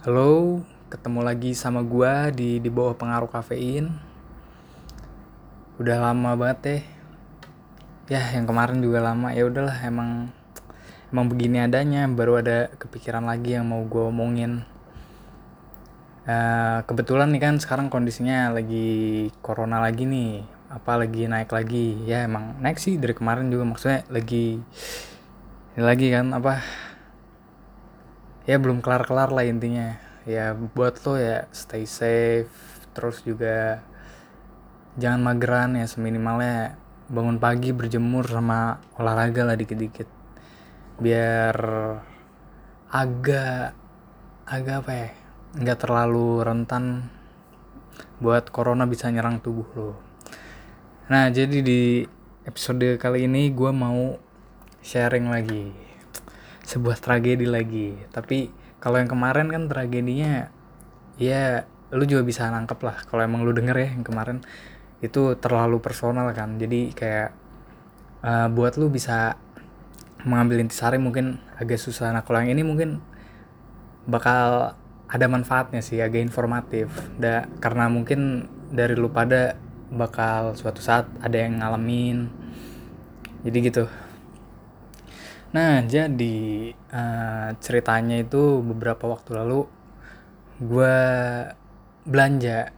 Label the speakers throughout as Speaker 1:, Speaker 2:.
Speaker 1: Halo, ketemu lagi sama gua di di bawah pengaruh kafein. Udah lama banget deh. Ya, yang kemarin juga lama. Ya udahlah, emang emang begini adanya. Baru ada kepikiran lagi yang mau gua omongin. Eh, kebetulan nih kan sekarang kondisinya lagi corona lagi nih. Apa lagi naik lagi? Ya emang naik sih dari kemarin juga maksudnya lagi ini lagi kan apa ya belum kelar-kelar lah intinya. Ya buat lo ya stay safe. Terus juga jangan mageran ya seminimalnya bangun pagi berjemur sama olahraga lah dikit-dikit. Biar agak agak apa ya nggak terlalu rentan buat corona bisa nyerang tubuh lo. Nah jadi di episode kali ini gue mau sharing lagi sebuah tragedi lagi. Tapi kalau yang kemarin kan tragedinya ya lu juga bisa nangkep lah. Kalau emang lu denger ya yang kemarin itu terlalu personal kan. Jadi kayak uh, buat lu bisa mengambil intisari mungkin agak susah. Nah kalau yang ini mungkin bakal ada manfaatnya sih agak informatif. Da, karena mungkin dari lu pada bakal suatu saat ada yang ngalamin. Jadi gitu Nah, jadi uh, ceritanya itu beberapa waktu lalu gue belanja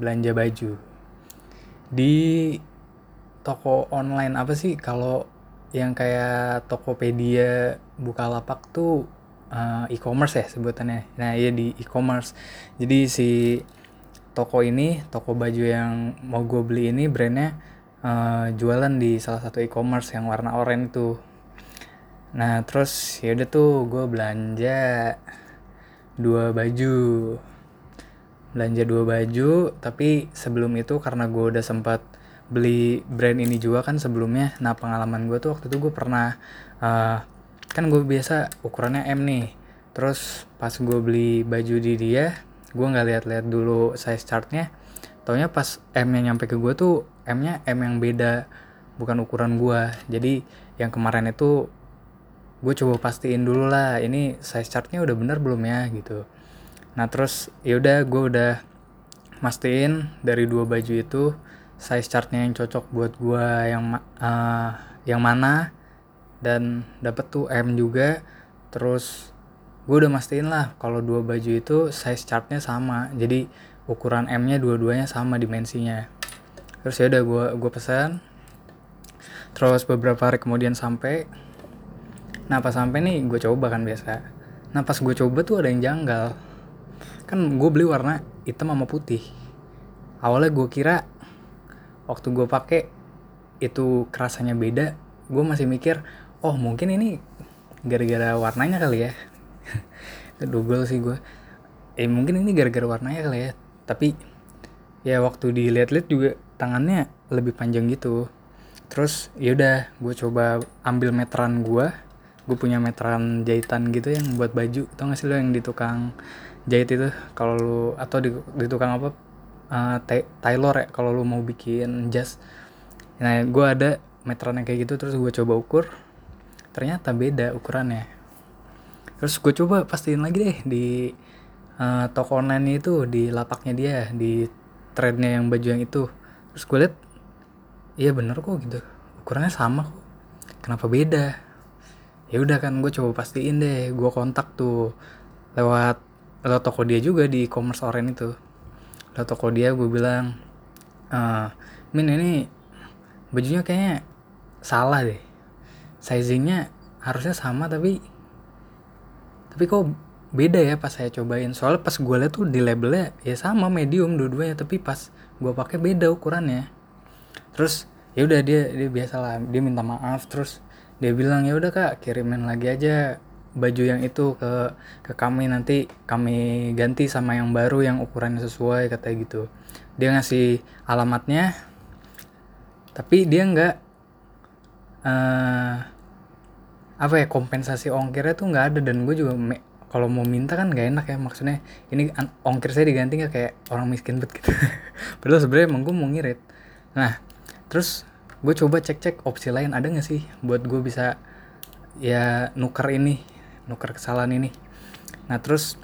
Speaker 1: belanja baju di toko online apa sih kalau yang kayak Tokopedia, Bukalapak tuh uh, e-commerce ya sebutannya. Nah, iya di e-commerce. Jadi si toko ini, toko baju yang mau gue beli ini brandnya uh, jualan di salah satu e-commerce yang warna oranye itu nah terus ya udah tuh gue belanja dua baju. Belanja dua baju tapi sebelum itu karena gue udah sempat beli brand ini juga kan sebelumnya. Nah pengalaman gue tuh waktu itu gue pernah uh, kan gue biasa ukurannya M nih. Terus pas gue beli baju di dia gue nggak lihat-lihat dulu size chartnya. Taunya pas M nya nyampe ke gue tuh M nya M yang beda bukan ukuran gue jadi yang kemarin itu gue coba pastiin dulu lah ini size chartnya udah bener belum ya gitu. Nah terus ya udah gue udah mastiin dari dua baju itu size chartnya yang cocok buat gue yang uh, yang mana dan dapet tuh M juga. Terus gue udah mastiin lah kalau dua baju itu size chartnya sama jadi ukuran M nya dua-duanya sama dimensinya. Terus ya udah gue gue pesan. Terus beberapa hari kemudian sampai nah pas sampai nih gue coba kan biasa. Nah pas gue coba tuh ada yang janggal. Kan gue beli warna hitam sama putih. Awalnya gue kira waktu gue pakai itu kerasanya beda gue masih mikir oh mungkin ini gara-gara warnanya kali ya. Double sih gue eh mungkin ini gara-gara warnanya kali ya. Tapi ya waktu dilihat-lihat juga tangannya lebih panjang gitu. Terus yaudah gue coba ambil meteran gue gue punya meteran jahitan gitu yang buat baju. Tau gak sih lo yang di tukang jahit itu? Kalau lu atau di, di tukang apa? Uh, tailor ya kalau lu mau bikin jas. Nah gue ada meteran yang kayak gitu terus gue coba ukur. Ternyata beda ukurannya. Terus gue coba pastiin lagi deh di uh, toko online itu di lapaknya dia di trendnya yang baju yang itu. Terus gue liat iya bener kok gitu. Ukurannya sama kok. Kenapa beda ya udah kan gue coba pastiin deh gue kontak tuh lewat lewat toko dia juga di e-commerce oren itu. Lewat toko dia gue bilang e, min ini bajunya kayaknya salah deh. Sizingnya harusnya sama tapi tapi kok beda ya pas saya cobain. Soalnya pas gue liat tuh di labelnya ya sama medium dua-duanya tapi pas gue pakai beda ukurannya. Terus ya udah dia dia biasa lah dia minta maaf terus dia bilang ya udah kak kirimin lagi aja baju yang itu ke ke kami. Nanti kami ganti sama yang baru yang ukurannya sesuai katanya gitu. Dia ngasih alamatnya tapi dia nggak uh, apa ya kompensasi ongkirnya tuh nggak ada. Dan gue juga kalau mau minta kan nggak enak ya. Maksudnya ini ongkir saya diganti nggak? Kayak orang miskin bet gitu. Padahal sebenarnya emang gue mau ngirit. Nah terus gue coba cek-cek opsi lain ada nggak sih buat gue bisa ya nuker ini nuker kesalahan ini. Nah terus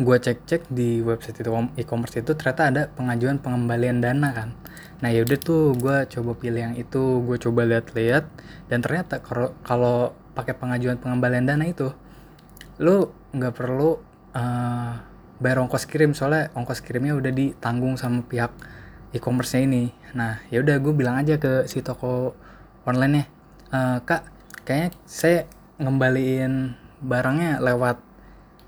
Speaker 1: gue cek-cek di website itu e-commerce itu ternyata ada pengajuan pengembalian dana kan. Nah yaudah tuh gue coba pilih yang itu gue coba lihat-lihat dan ternyata kalau kalau pakai pengajuan pengembalian dana itu lu nggak perlu uh, bayar ongkos kirim. Soalnya ongkos kirimnya udah ditanggung sama pihak e-commerce-nya ini. Nah yaudah gue bilang aja ke si toko online nya uh, kak kayaknya saya ngembaliin barangnya lewat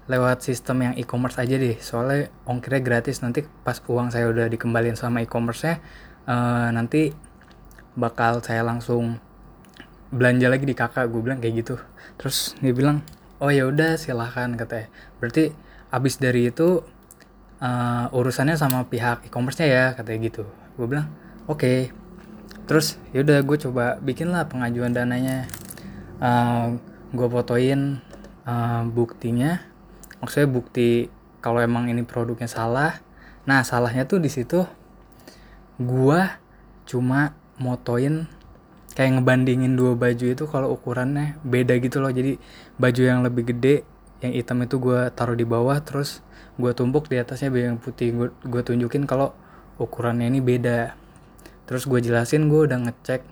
Speaker 1: lewat sistem yang e-commerce aja deh. Soalnya ongkirnya gratis. Nanti pas uang saya udah dikembaliin sama e-commerce-nya uh, nanti bakal saya langsung belanja lagi di kakak. Gue bilang kayak gitu. Terus dia bilang oh ya udah silahkan katanya. Berarti abis dari itu uh, urusannya sama pihak e-commerce-nya ya katanya gitu. Gue bilang oke. Okay. terus yaudah gue coba bikin lah pengajuan dananya. Uh, eh, gue fotoin uh, buktinya. Maksudnya bukti kalau emang ini produknya salah. Nah salahnya tuh di situ gua cuma motoin kayak ngebandingin dua baju itu kalau ukurannya beda gitu loh. Jadi baju yang lebih gede yang hitam itu gue taruh di bawah terus gue tumpuk di atasnya baju yang putih. Gue tunjukin kalau ukurannya ini beda. Terus gue jelasin gue udah ngecek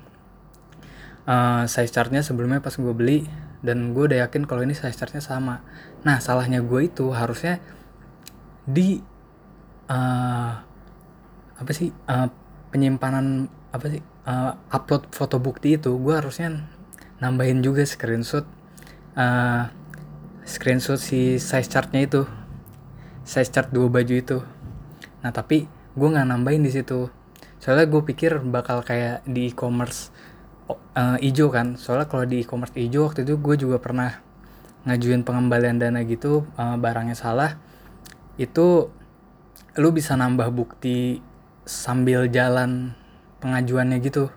Speaker 1: uh, size chartnya sebelumnya pas gue beli dan gue udah yakin kalau ini size chartnya sama. Nah salahnya gue itu harusnya di uh, apa sih uh, penyimpanan apa sih uh, upload foto bukti itu gue harusnya nambahin juga screenshot uh, screenshot si size chartnya itu size chart dua baju itu. Nah tapi gue nggak nambahin di situ. Soalnya gue pikir bakal kayak di e-commerce uh, ijo kan. Soalnya kalau di e-commerce ijo waktu itu gue juga pernah ngajuin pengembalian dana gitu uh, barangnya salah. Itu lu bisa nambah bukti sambil jalan pengajuannya gitu.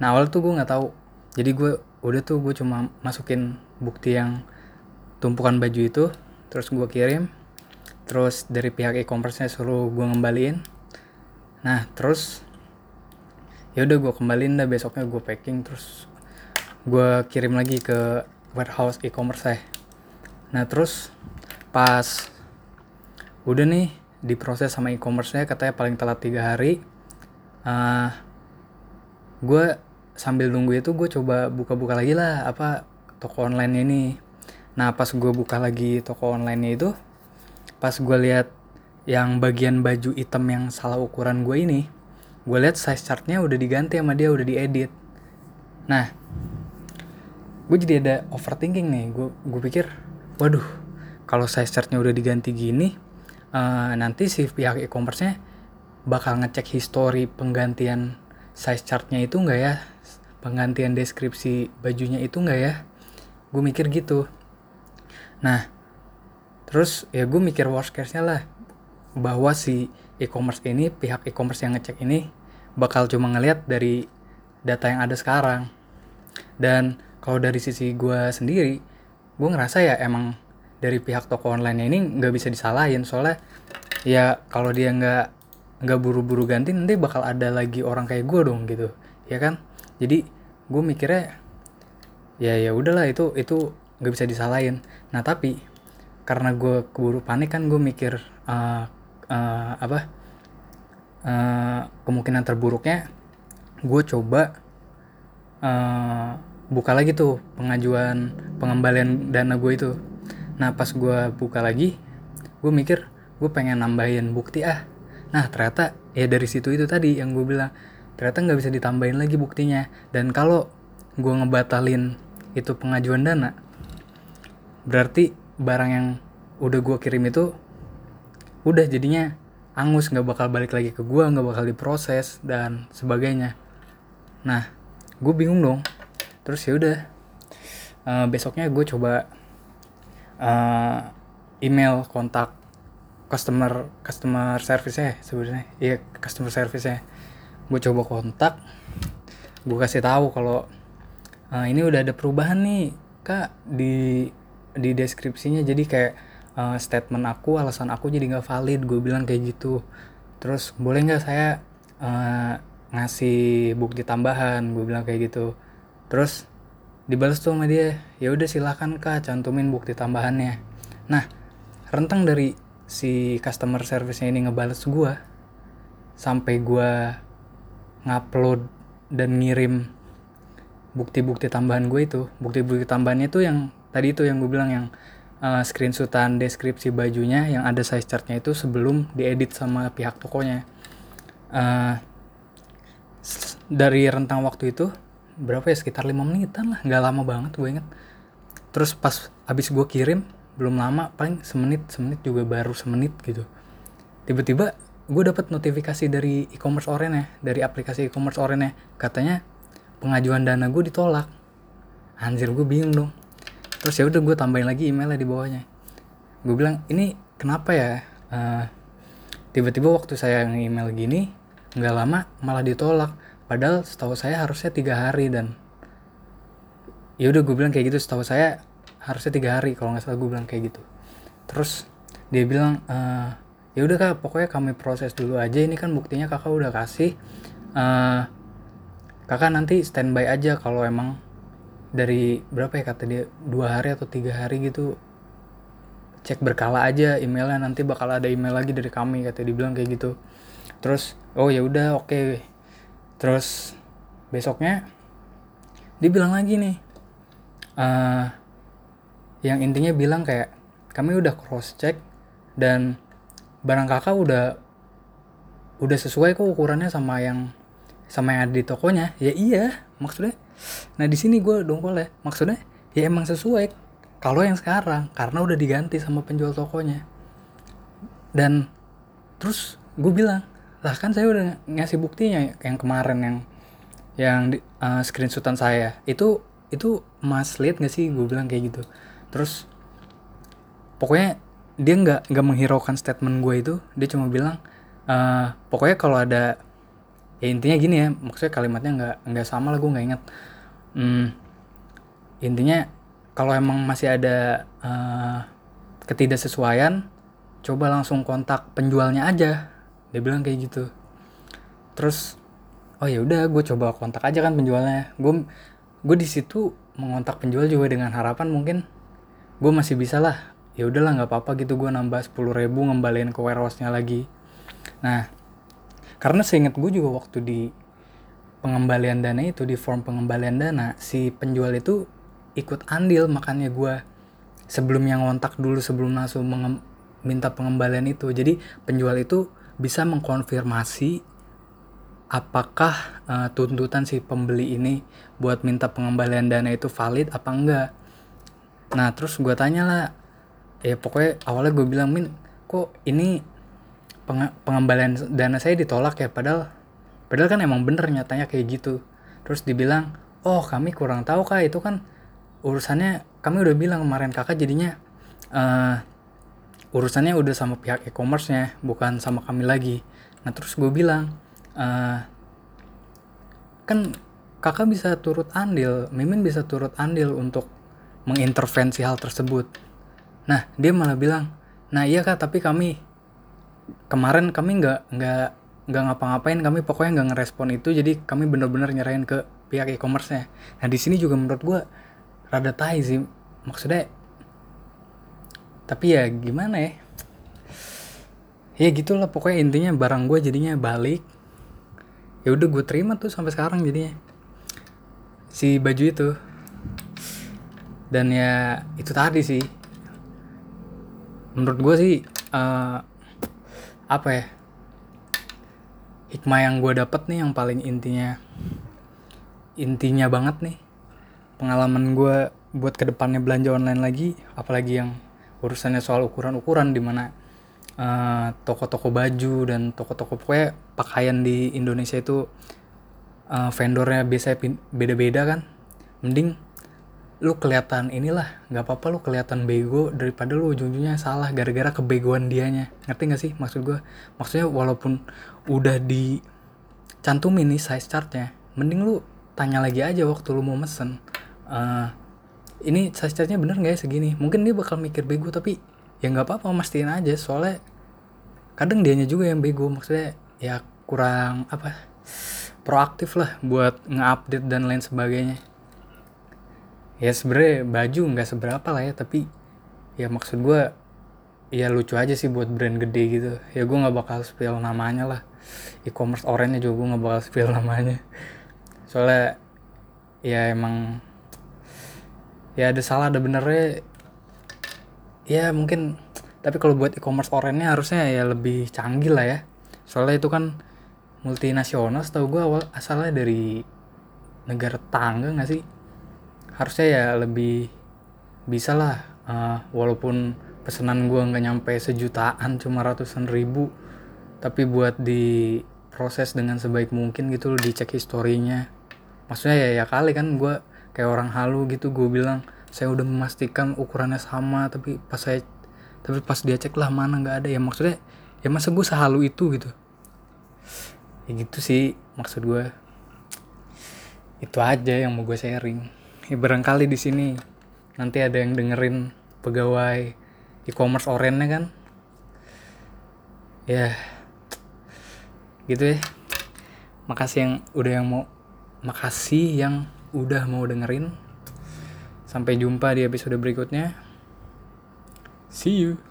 Speaker 1: Nah awal tuh gue nggak tahu. Jadi gue udah tuh gue cuma masukin bukti yang tumpukan baju itu terus gue kirim terus dari pihak e-commerce-nya suruh gue ngembaliin. Nah terus ya udah gue kembaliin dah besoknya gue packing terus gue kirim lagi ke warehouse e-commerce saya. Nah terus pas udah nih diproses sama e-commerce-nya katanya paling telat tiga hari uh, gue sambil nunggu itu gue coba buka-buka lagi lah apa toko online ini. Nah pas gue buka lagi toko online itu pas gue lihat yang bagian baju hitam yang salah ukuran gue ini gue lihat size chartnya udah diganti sama dia udah diedit. Nah gue jadi ada overthinking nih. Gue gue pikir waduh kalau size chartnya udah diganti gini uh, nanti si pihak e-commerce-nya bakal ngecek histori penggantian size chartnya itu enggak ya? Penggantian deskripsi bajunya itu enggak ya? Gue mikir gitu. Nah terus ya gue mikir worst case-nya lah bahwa si e-commerce ini pihak e-commerce yang ngecek ini bakal cuma ngelihat dari data yang ada sekarang. Dan kalau dari sisi gue sendiri gue ngerasa ya emang dari pihak toko online ini nggak bisa disalahin. Soalnya ya kalau dia nggak nggak buru-buru ganti nanti bakal ada lagi orang kayak gue dong gitu. Ya kan? Jadi gue mikirnya ya ya udahlah itu itu nggak bisa disalahin. Nah tapi karena gue keburu panik kan gue mikir uh, uh, apa uh, kemungkinan terburuknya gue coba uh, buka lagi tuh pengajuan pengembalian dana gue itu. Nah pas gue buka lagi gue mikir gue pengen nambahin bukti ah. Nah ternyata ya dari situ itu tadi yang gue bilang ternyata nggak bisa ditambahin lagi buktinya. Dan kalau gue ngebatalin itu pengajuan dana berarti barang yang udah gue kirim itu udah jadinya angus nggak bakal balik lagi ke gue nggak bakal diproses dan sebagainya. Nah gue bingung dong. Terus ya udah uh, besoknya gue coba uh, email kontak customer customer service ya sebenarnya iya customer service ya gue coba kontak gue kasih tahu kalau uh, ini udah ada perubahan nih kak di di deskripsinya jadi kayak uh, statement aku alasan aku jadi nggak valid gue bilang kayak gitu. Terus boleh nggak saya uh, ngasih bukti tambahan? Gue bilang kayak gitu. Terus dibalas tuh sama dia ya udah silahkan kak cantumin bukti tambahannya. Nah rentang dari si customer service-nya ini ngebales gue sampai gue ngupload dan ngirim bukti-bukti tambahan gue itu bukti-bukti tambahannya itu yang tadi itu yang gue bilang yang uh, screenshotan deskripsi bajunya yang ada size chartnya itu sebelum diedit sama pihak tokonya. Uh, dari rentang waktu itu berapa ya sekitar lima menitan lah nggak lama banget gue inget terus pas abis gue kirim belum lama paling semenit semenit juga baru semenit gitu. Tiba-tiba gue dapat notifikasi dari e-commerce oren ya dari aplikasi e-commerce oren ya. Katanya pengajuan dana gue ditolak. Anjir gue bingung dong terus ya udah gue tambahin lagi emailnya di bawahnya. Gue bilang ini kenapa ya uh, tiba-tiba waktu saya nge-email gini nggak lama malah ditolak. Padahal setahu saya harusnya tiga hari dan ya udah gue bilang kayak gitu setahu saya harusnya tiga hari kalau nggak salah gue bilang kayak gitu. Terus dia bilang e, ya udah kak pokoknya kami proses dulu aja. Ini kan buktinya kakak udah kasih. Uh, kakak nanti standby aja kalau emang dari berapa ya kata dia? Dua hari atau tiga hari gitu cek berkala aja emailnya. Nanti bakal ada email lagi dari kami kata dia. Bilang kayak gitu. Terus oh ya udah oke. Okay. terus besoknya dia bilang lagi nih uh, yang intinya bilang kayak kami udah cross check dan barang kakak udah udah sesuai kok ukurannya sama yang sama yang ada di tokonya. Ya iya maksudnya nah di sini gue dongkol ya maksudnya ya emang sesuai kalau yang sekarang karena udah diganti sama penjual tokonya. Dan terus gue bilang lah kan saya udah ngasih buktinya yang kemarin yang yang uh, screenshotan saya. Itu itu mas lihat gak sih? Gue bilang kayak gitu. Terus pokoknya dia nggak nggak menghiraukan statement gue itu. Dia cuma bilang uh, pokoknya kalau ada ya intinya gini ya maksudnya kalimatnya nggak nggak sama lah gue nggak ingat. Hmm, intinya kalau emang masih ada uh, ketidaksesuaian coba langsung kontak penjualnya aja. Dia bilang kayak gitu. Terus oh ya udah gue coba kontak aja kan penjualnya. Gue gue di situ mengontak penjual juga dengan harapan mungkin gue masih bisa lah. Ya udahlah nggak apa-apa gitu gue nambah sepuluh ribu ngembaliin ke warehouse-nya lagi. Nah karena seingat gue juga waktu di pengembalian dana itu di form pengembalian dana si penjual itu ikut andil makanya gue sebelum yang ngontak dulu sebelum langsung minta pengembalian itu. Jadi penjual itu bisa mengkonfirmasi apakah uh, tuntutan si pembeli ini buat minta pengembalian dana itu valid apa enggak. Nah terus gue tanya lah ya pokoknya awalnya gue bilang min kok ini pengembalian dana saya ditolak ya padahal padahal kan emang bener nyatanya kayak gitu. Terus dibilang oh kami kurang tahu kak. Itu kan urusannya kami udah bilang kemarin kakak jadinya uh, urusannya udah sama pihak e-commerce nya bukan sama kami lagi. Nah terus gue bilang uh, kan kakak bisa turut andil mimin bisa turut andil untuk mengintervensi hal tersebut. Nah, dia malah bilang, nah iya kak, tapi kami kemarin kami nggak nggak nggak ngapa-ngapain, kami pokoknya nggak ngerespon itu, jadi kami bener-bener nyerahin ke pihak e-commerce-nya. Nah di sini juga menurut gue rada tai sih, maksudnya. Tapi ya gimana ya? Ya gitulah pokoknya intinya barang gue jadinya balik. Ya udah gue terima tuh sampai sekarang jadinya. Si baju itu dan ya itu tadi sih menurut gue sih uh, apa ya? Hikmah yang gue dapet nih yang paling intinya intinya banget nih. Pengalaman gue buat ke depannya belanja online lagi apalagi yang urusannya soal ukuran-ukuran di mana uh, eh, toko-toko baju dan toko-toko pokoknya pakaian di Indonesia itu uh, vendornya biasanya beda-beda kan. Mending lu kelihatan inilah nggak apa-apa lu kelihatan bego daripada lu ujung-ujungnya salah gara-gara kebegoan dianya. Ngerti gak sih maksud gue maksudnya walaupun udah dicantumin nih size chartnya mending lu tanya lagi aja waktu lu mau mesen uh, ini size chartnya bener nggak ya segini? Mungkin dia bakal mikir bego tapi ya nggak apa-apa mastiin aja. Soalnya kadang dianya juga yang bego maksudnya ya kurang apa proaktif lah buat nge-update dan lain sebagainya ya sebenarnya baju nggak seberapa lah ya tapi ya maksud gue ya lucu aja sih buat brand gede gitu. Ya gue nggak bakal spill namanya lah. E-commerce orange juga gue nggak bakal spill namanya. Soalnya ya emang ya ada salah ada benernya. Ya mungkin tapi kalau buat e-commerce orange harusnya ya lebih canggih lah ya. Soalnya itu kan multinasional setahu gue awal asalnya dari negara tangga nggak sih harusnya ya lebih bisa lah. Uh, walaupun pesanan gue nggak nyampe sejutaan cuma ratusan ribu. Tapi buat di proses dengan sebaik mungkin gitu loh dicek historinya. Maksudnya ya ya kali kan gue kayak orang halu gitu gue bilang saya udah memastikan ukurannya sama tapi pas saya tapi pas dia cek lah mana nggak ada. Ya maksudnya ya masa gue sehalu itu gitu? Ya gitu sih maksud gue itu aja yang mau gue sharing ya barangkali di sini nanti ada yang dengerin pegawai e-commerce orange kan? Ya gitu ya. Makasih yang udah yang mau makasih yang udah mau dengerin. Sampai jumpa di episode berikutnya. See you